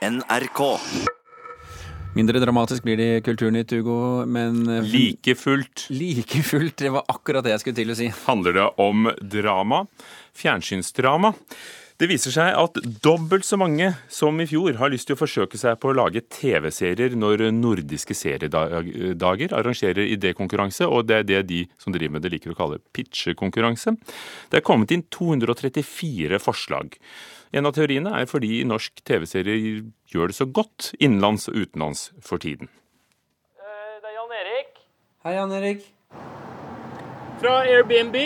NRK. Mindre dramatisk blir det i Kulturnytt, Hugo, men eh, Like fullt like fullt. Det var akkurat det jeg skulle til å si. handler det om drama. Fjernsynsdrama. Det viser seg at dobbelt så mange som i fjor har lyst til å forsøke seg på å lage TV-serier når nordiske seriedager arrangerer idékonkurranse, og det er det de som driver med det liker å kalle pitchekonkurranse. Det er kommet inn 234 forslag. En av teoriene er fordi norsk TV-serier gjør det så godt innenlands og utenlands for tiden. Det er Jan Erik Hei, Jan Erik. fra Airbnb.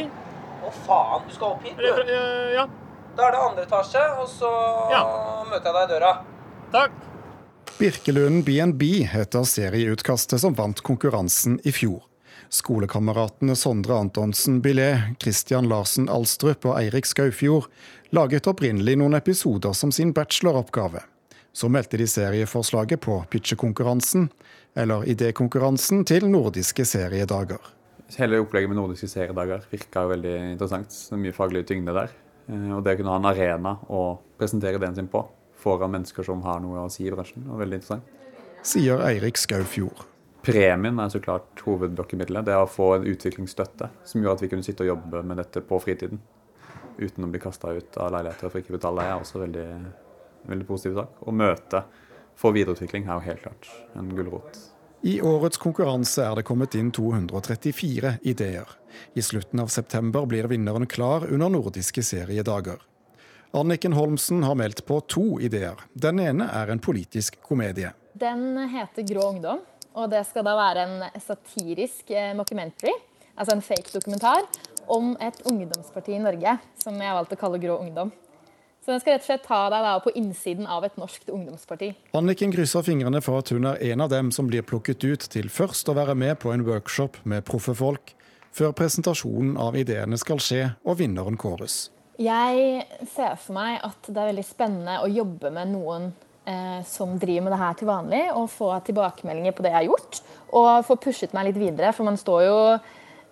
Å faen, du skal opp hit, du. eh, ja, Da er det andre etasje, og så Ja. møter jeg deg i døra. takk. Birkelunden BNB heter serieutkastet som vant konkurransen i fjor. Skolekameratene Sondre Antonsen Billet, Christian Larsen Alstrup og Eirik Skaufjord laget opprinnelig noen episoder som sin bacheloroppgave. Så meldte de serieforslaget på pitchekonkurransen, eller idékonkurransen, til nordiske seriedager. Hele opplegget med nordiske seriedager virka veldig interessant. Er mye faglig tyngde der. Eh, Og det å kunne ha en arena å presentere ideen sin på foran mennesker som har noe å si i bransjen, var veldig interessant. Sier Eirik Skaufjord. Premien er så klart hovedlokkemiddelet. Det er å få en utviklingsstøtte som gjør at vi kunne sitte og jobbe med dette på fritiden. Uten å bli kasta ut av leiligheter for ikke å betale leie, er også veldig, veldig positiv sak. Å møte for videreutvikling er jo helt klart en gulrot. I årets konkurranse er det kommet inn 234 ideer. I slutten av september blir vinneren klar under nordiske seriedager. Anniken Holmsen har meldt på to ideer. Den ene er en politisk komedie. Den heter Grå ungdom, og det skal da være en satirisk eh, mockumentary, altså en fake dokumentar, om et ungdomsparti i Norge, som jeg har valgt å kalle Grå ungdom. Så den skal rett og slett ta deg da på innsiden av et norsk ungdomsparti. Anniken krysser fingrene for at hun er en av dem som blir plukket ut til først å være med på en workshop med proffe folk, før presentasjonen av ideene skal skje og vinneren kåres. Jeg ser for meg at det er veldig spennende å jobbe med noen eh, som driver med det her til vanlig, og få tilbakemeldinger på det jeg har gjort, og få pushet meg litt videre. For man står jo,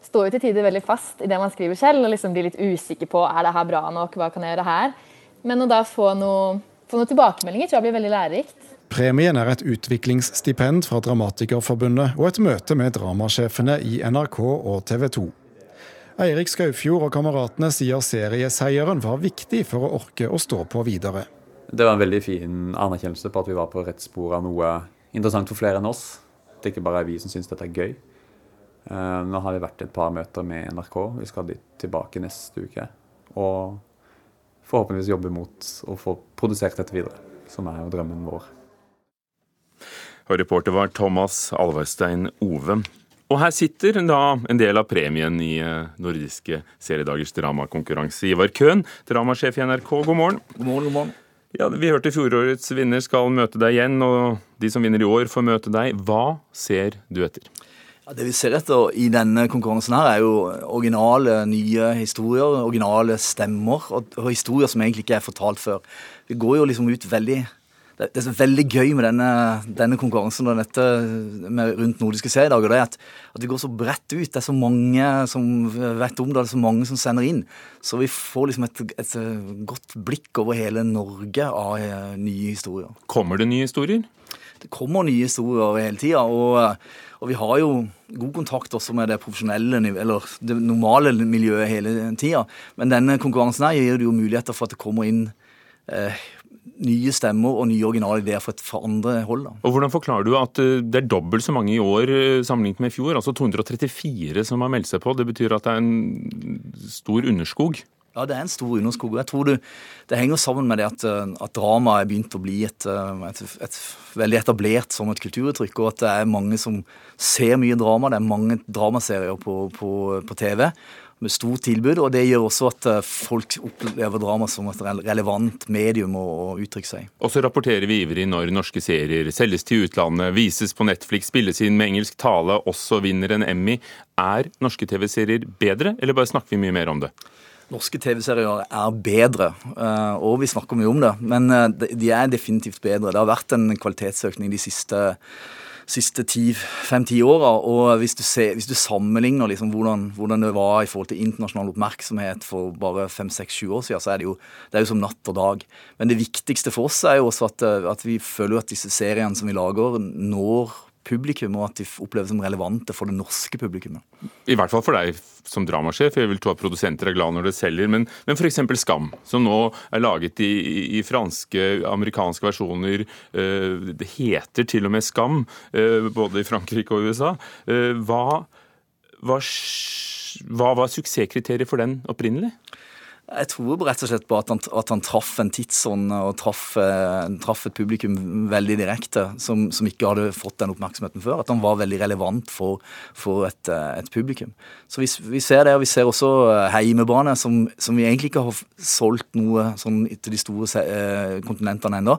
står jo til tider veldig fast i det man skriver selv, og liksom blir litt usikker på er det her bra nok, hva kan jeg gjøre her. Men å da få noe, få noe tilbakemeldinger tror jeg blir veldig lærerikt. Premien er et utviklingsstipend fra Dramatikerforbundet og et møte med dramasjefene i NRK og TV 2. Eirik Skaufjord og kameratene sier serieseieren var viktig for å orke å stå på videre. Det var en veldig fin anerkjennelse på at vi var på rett spor av noe interessant for flere enn oss. Det er ikke bare vi som syns dette er gøy. Eh, Nå har det vært et par møter med NRK. Vi skal dit tilbake neste uke. Og forhåpentligvis jobbe mot å få produsert dette videre, som er jo drømmen vår. Og reporter var Thomas Alvestein Ove. Og her sitter da en del av premien i eh, nordiske seriedagers dramakonkurranse. Ivar Køhn, dramasjef i NRK, god morgen. God morgen, god morgen. Ja, Vi hørte fjorårets vinner skal møte deg igjen, og de som vinner i år får møte deg. Hva ser du etter? Ja, det vi ser etter i denne konkurransen her, er jo originale, nye historier. Originale stemmer, og, og historier som egentlig ikke er fortalt før. Vi går jo liksom ut veldig det, det er veldig gøy med denne, denne konkurransen og dette med, rundt nordiske seriedager. det er at, at vi går så bredt ut. Det er så mange som vet om det, det er så mange som sender inn. Så vi får liksom et, et godt blikk over hele Norge av eh, nye historier. Kommer det nye historier? Det kommer nye historier hele tida. Og, vi har jo god kontakt også med det profesjonelle, eller det normale miljøet hele tida. Men denne konkurransen her gir det jo muligheter for at det kommer inn eh, nye stemmer og nye originale ideer fra andre hold. da. Og Hvordan forklarer du at eh, det er dobbelt så mange i år eh, sammenlignet med i fjor? Altså 234 som har meldt seg på. Det betyr at det er en stor underskog? Ja, det er en stor underskog. Jeg tror det, det henger sammen med det at, eh, at drama er begynt å bli et, eh, et, et veldig etablert som et kulturuttrykk, og at det er mange som ser mye drama. Det er mange dramaserier på, på, på TV med stort tilbud, og det gjør også at eh, folk opplever drama som et relevant medium å, å uttrykke seg. Og så rapporterer vi ivrig når norske serier selges til utlandet, vises på Netflix, spilles inn med engelsk tale, også vinner en Emmy. Er norske TV-serier bedre, eller bare snakker vi mye mer om det? Norske TV-serier er bedre, eh, og vi snakker mye om det. Men eh, de er definitivt bedre. Det har vært en kvalitetsøkning de siste siste fem-ti åra. Og hvis du, ser, hvis du sammenligner liksom hvordan, hvordan, det var i forhold til internasjonal oppmerksomhet for bare fem-seks-sju år siden, så er det, jo, det er jo som natt og dag. Men det viktigste for oss er jo også at, at vi føler at disse seriene som vi lager, når publikum, og at de oppleves som relevante for det norske publikummet. I hvert fall for deg som dramasjef. Jeg vil tro at produsenter er glad når det selger. Men, men f.eks. Skam, som nå er laget i, i franske, amerikanske versjoner. Eh, det heter til og med Skam, eh, både i Frankrike og USA. Eh, hva, hva, hva var suksesskriteriet for den opprinnelig? Jeg tror rett og slett på at han, at han traff en tidsånd og traff, eh, traff, et publikum veldig direkte, som, som, ikke hadde fått den oppmerksomheten før. At han var veldig relevant for, for et, eh, et, publikum. Så vi, vi, ser det, og vi ser også eh, Heimebane, som, som vi egentlig ikke har solgt noe sånn til de store kontinentene ennå.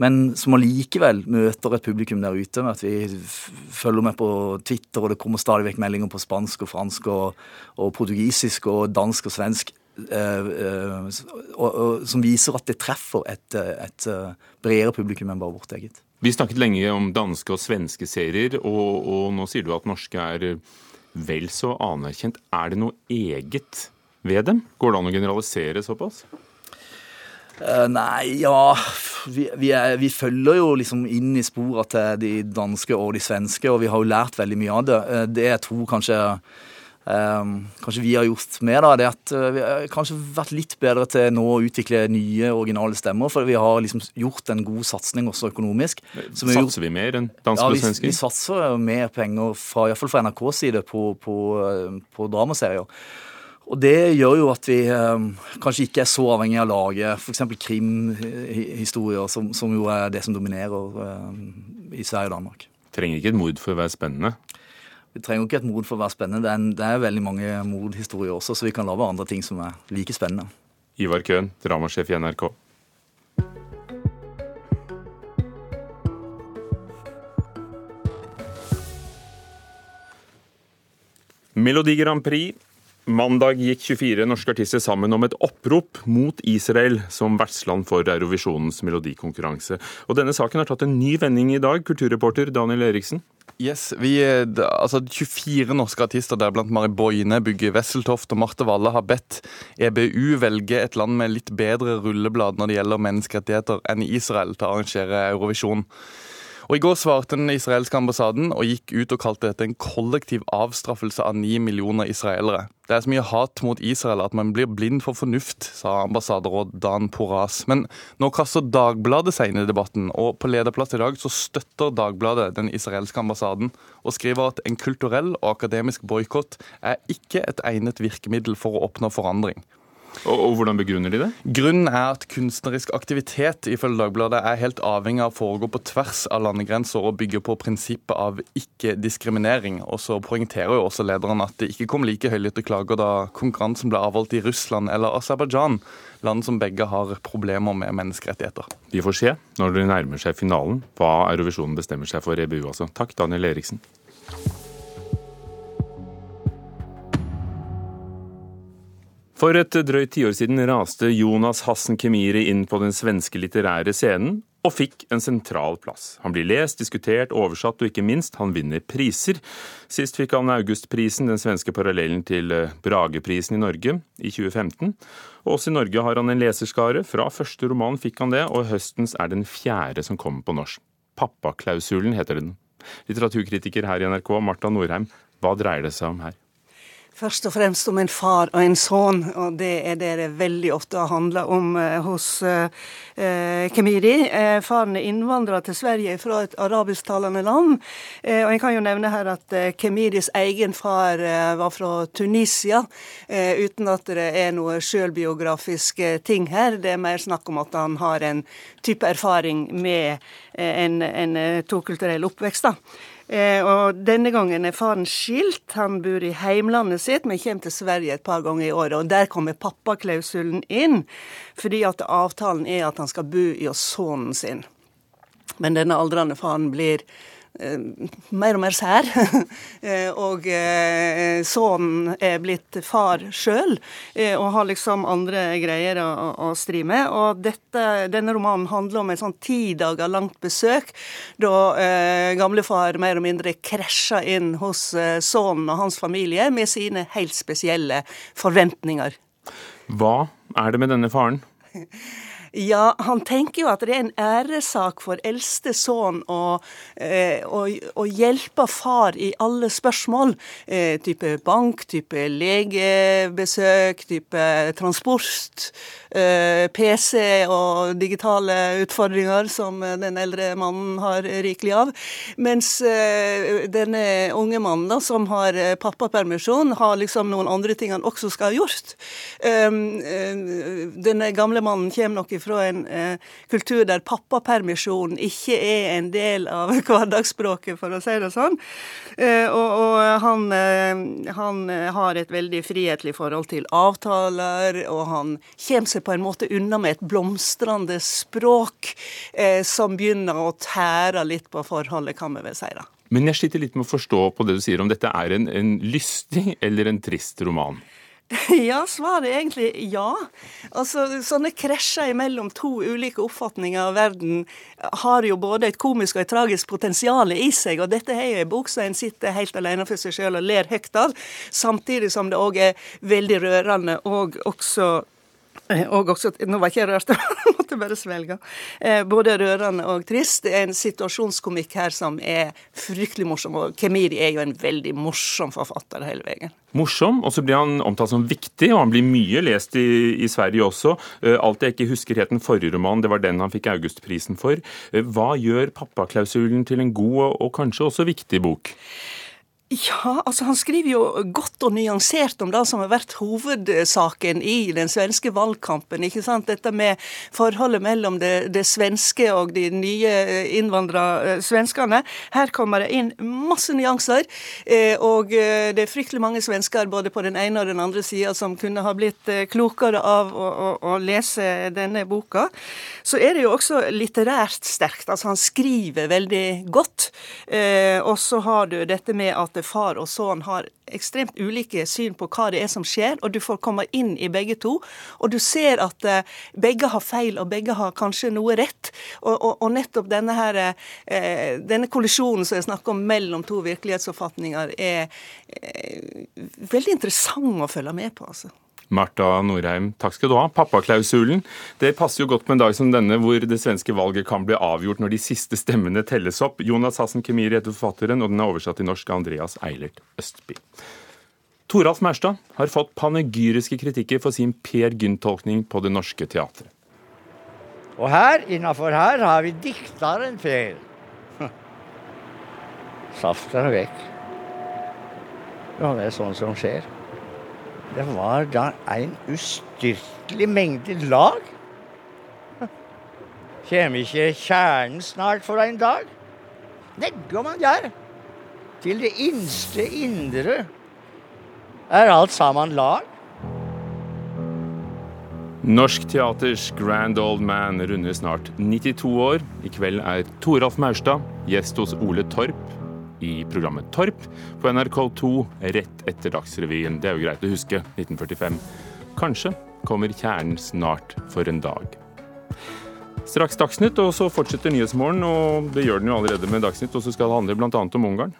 Men som allikevel møter et publikum der ute med at vi følger med på Twitter, og det kommer stadig vekk meldinger på spansk og fransk og, og portugisisk og dansk og svensk som viser at det treffer et, et eh, bredere publikum enn bare vårt eget. Vi snakket lenge om danske og svenske serier, og, og nå sier du at norske er vel så anerkjent. Er det noe eget ved dem? Går det an å generalisere såpass? Nei, ja vi, vi, er, vi, følger jo liksom inn i sporene til de danske og de svenske, og vi har jo lært veldig mye av det. Det jeg tror kanskje kanskje vi har gjort mer, da, det at uh, vi har kanskje vært litt bedre til nå å utvikle nye, originale stemmer. For vi har liksom gjort en god satsing også økonomisk. Satser vi, gjort, vi mer enn danske ja, og svensker? Vi, vi satser mer penger, fra, iallfall fra NRKs side, på, på, uh, på dramaserier. Og det gjør jo at vi eh, kanskje ikke er så avhengig av å lage f.eks. krimhistorier, som, som, jo er det som dominerer eh, i Sverige og Danmark. Trenger ikke et mord for å være spennende? Vi trenger ikke et mord for å være spennende. Det er, en, det er veldig mange mordhistorier også, så vi kan lage andre ting som er like spennende. Ivar Køhn, dramasjef i NRK. Melodi Grand Prix Mandag gikk 24 norske artister sammen om et opprop mot Israel som vertsland for Eurovisjonens melodikonkurranse. Og Denne saken har tatt en ny vending i dag, kulturreporter Daniel Eriksen. Yes, vi, altså 24 norske artister, deriblant Mari Boine, Bygge Wesseltoft og Marte Valle, har bedt EBU velge et land med litt bedre rulleblad når det gjelder menneskerettigheter enn Israel til å arrangere Eurovisjon. Og I går svarte den israelske ambassaden og gikk ut og kalte dette en kollektiv avstraffelse av ni millioner israelere. Det er så mye hat mot Israel at man blir blind for fornuft, sa ambassaderåd Dan Poras. Men nå kaster Dagbladet seg inn i debatten, og på lederplass i dag så støtter Dagbladet den israelske ambassaden og skriver at en kulturell og akademisk boikott er ikke et egnet virkemiddel for å oppnå forandring. Og, og, Hvordan begrunner de det? Grunnen er at kunstnerisk aktivitet ifølge Dagbladet er helt avhengig av å foregå på tvers av landegrenser og bygge på prinsippet av ikke-diskriminering. Og så poengterer jo også lederen at det ikke kom like høylytte klager da konkurransen ble avholdt i Russland eller Aserbajdsjan, land som begge har problemer med menneskerettigheter. Vi får se når det nærmer seg finalen hva Eurovisjonen bestemmer seg for EBU. Altså. Takk, Daniel Eriksen. For et drøyt tiår siden raste Jonas Hassen Kemiri inn på den svenske litterære scenen, og fikk en sentral plass. Han blir lest, diskutert, oversatt og ikke minst, han vinner priser. Sist fikk han Augustprisen, den svenske parallellen til eh, Brageprisen i Norge, i 2015. Og også i Norge har han en leserskare. Fra første roman fikk han det, og høstens er den fjerde som kommer på norsk. Pappaklausulen heter den. Litteraturkritiker her i NRK, Marta Norheim, hva dreier det seg om her? Først og fremst om en far og en sønn, og det er det det veldig ofte handler om eh, hos eh, eh, Kemiri. Eh, faren er innvandrer til Sverige fra et arabisktalende land. Eh, og jeg kan jo nevne her at eh, Kemiris egen far var fra Tunisia, uten at det er noe sjølbiografiske ting her. Det er mer snakk om at han har en type erfaring med en, en tokulturell oppvekst. da. Eh, og Denne gangen er faren skilt. Han bor i heimlandet sitt, men kommer til Sverige et par ganger i året. og Der kommer pappaklausulen inn, fordi at avtalen er at han skal bo hos sønnen sin. Men denne aldrende faren blir mer og mer sær. og sønnen er blitt far sjøl, og har liksom andre greier å, å stri med. Og dette, denne romanen handler om et sånn ti dager langt besøk, da eh, gamlefar mer og mindre krasja inn hos eh, sønnen og hans familie med sine helt spesielle forventninger. Hva er det med denne faren? Ja, han tenker jo at det er en æresak for eldste sønn å, eh, å, å, hjelpe far i alle spørsmål. Eh, type bank, type legebesøk, type transport, eh, PC og digitale utfordringer som den eldre mannen har rikelig av. Mens denne unge mannen da, som har pappapermisjon, har liksom noen andre ting han også skal ha gjort. Um, denne gamle mannen kommer nok fra en eh, kultur der pappapermisjon ikke er en del av hverdagsspråket, for å si det sånn. Eh, og, og han, eh, han, har et veldig frihetlig forhold til avtaler, og han kommer seg på en måte unna med et blomstrende språk eh, som begynner å tære litt på forholdet, kan vi vel si. da. Men jeg sliter litt med å forstå på det du sier om dette er en, en lystig eller en trist roman. Ja, svaret er egentlig ja. Altså, Sånne krasjer mellom to ulike oppfatninger av verden har jo både et komisk og et tragisk potensial i seg. Og dette er jo en bok som en sitter helt alene for seg sjøl og ler høyt av, samtidig som det òg er veldig rørende og også og også, Nå var ikke jeg rørt, jeg måtte bare svelge. Eh, både rørende og trist. Det er en situasjonskomikk her som er fryktelig morsom. Og Kemiri er jo en veldig morsom forfatter hele veien. Morsom, og så blir han omtalt som viktig, og han blir mye lest i, i Sverige også. Eh, alt jeg ikke husker het den forrige romanen, det var den han fikk Augustprisen for. Hva gjør pappaklausulen til en god og, og kanskje også viktig bok? Ja, altså han skriver jo godt og nyansert om det som har vært hovedsaken i den svenske valgkampen. ikke sant? Dette med forholdet mellom det, det svenske og de nye innvandra eh, svenskene. Her kommer det inn masse nyanser. Eh, og eh, det er fryktelig mange svensker både på den ene og den andre sida som kunne ha blitt klokere av å, å, å, lese denne boka. Så er det jo også litterært sterkt. Altså han skriver veldig godt. Og så har du dette med at far og sønn har ekstremt ulike syn på hva det er som skjer, og du får komme inn i begge to. Og du ser at uh, begge har feil, og begge har kanskje noe rett. Og, og, og nettopp denne, her, uh, denne kollisjonen som jeg snakker om mellom to virkelighetsoppfatninger, er uh, veldig interessant å følge med på. altså. Marta Norheim, takk skal du ha. Pappaklausulen. Det passer jo godt på en dag som denne, hvor det svenske valget kan bli avgjort når de siste stemmene telles opp. Jonas Hassen Kemiri heter forfatteren, og den er oversatt til norsk av Andreas Eilert Østby. Toralf Mærstad har fått panegyriske kritikker for sin Per Gynt-tolkning på Det Norske Teatret. Og her, innafor her, har vi dikteren Per. Saften er vekk. Ja, det er sånn som skjer. Det var da en ustyrtelig mengde lag. Kjem ikke kjernen snart for en dag? Negger man der, Til det innste indre er alt sammen lag. Norsk Teaters Grand Old Man runder snart 92 år. I kveld er Toralf Maurstad gjest hos Ole Torp i programmet Torp på NRK2 rett etter Dagsrevyen. Det er jo greit å huske. 1945. Kanskje kommer kjernen snart for en dag. Straks Dagsnytt, og så fortsetter Nyhetsmorgen. Og det gjør den jo allerede med Dagsnytt, og så skal det handle bl.a. om Ungarn.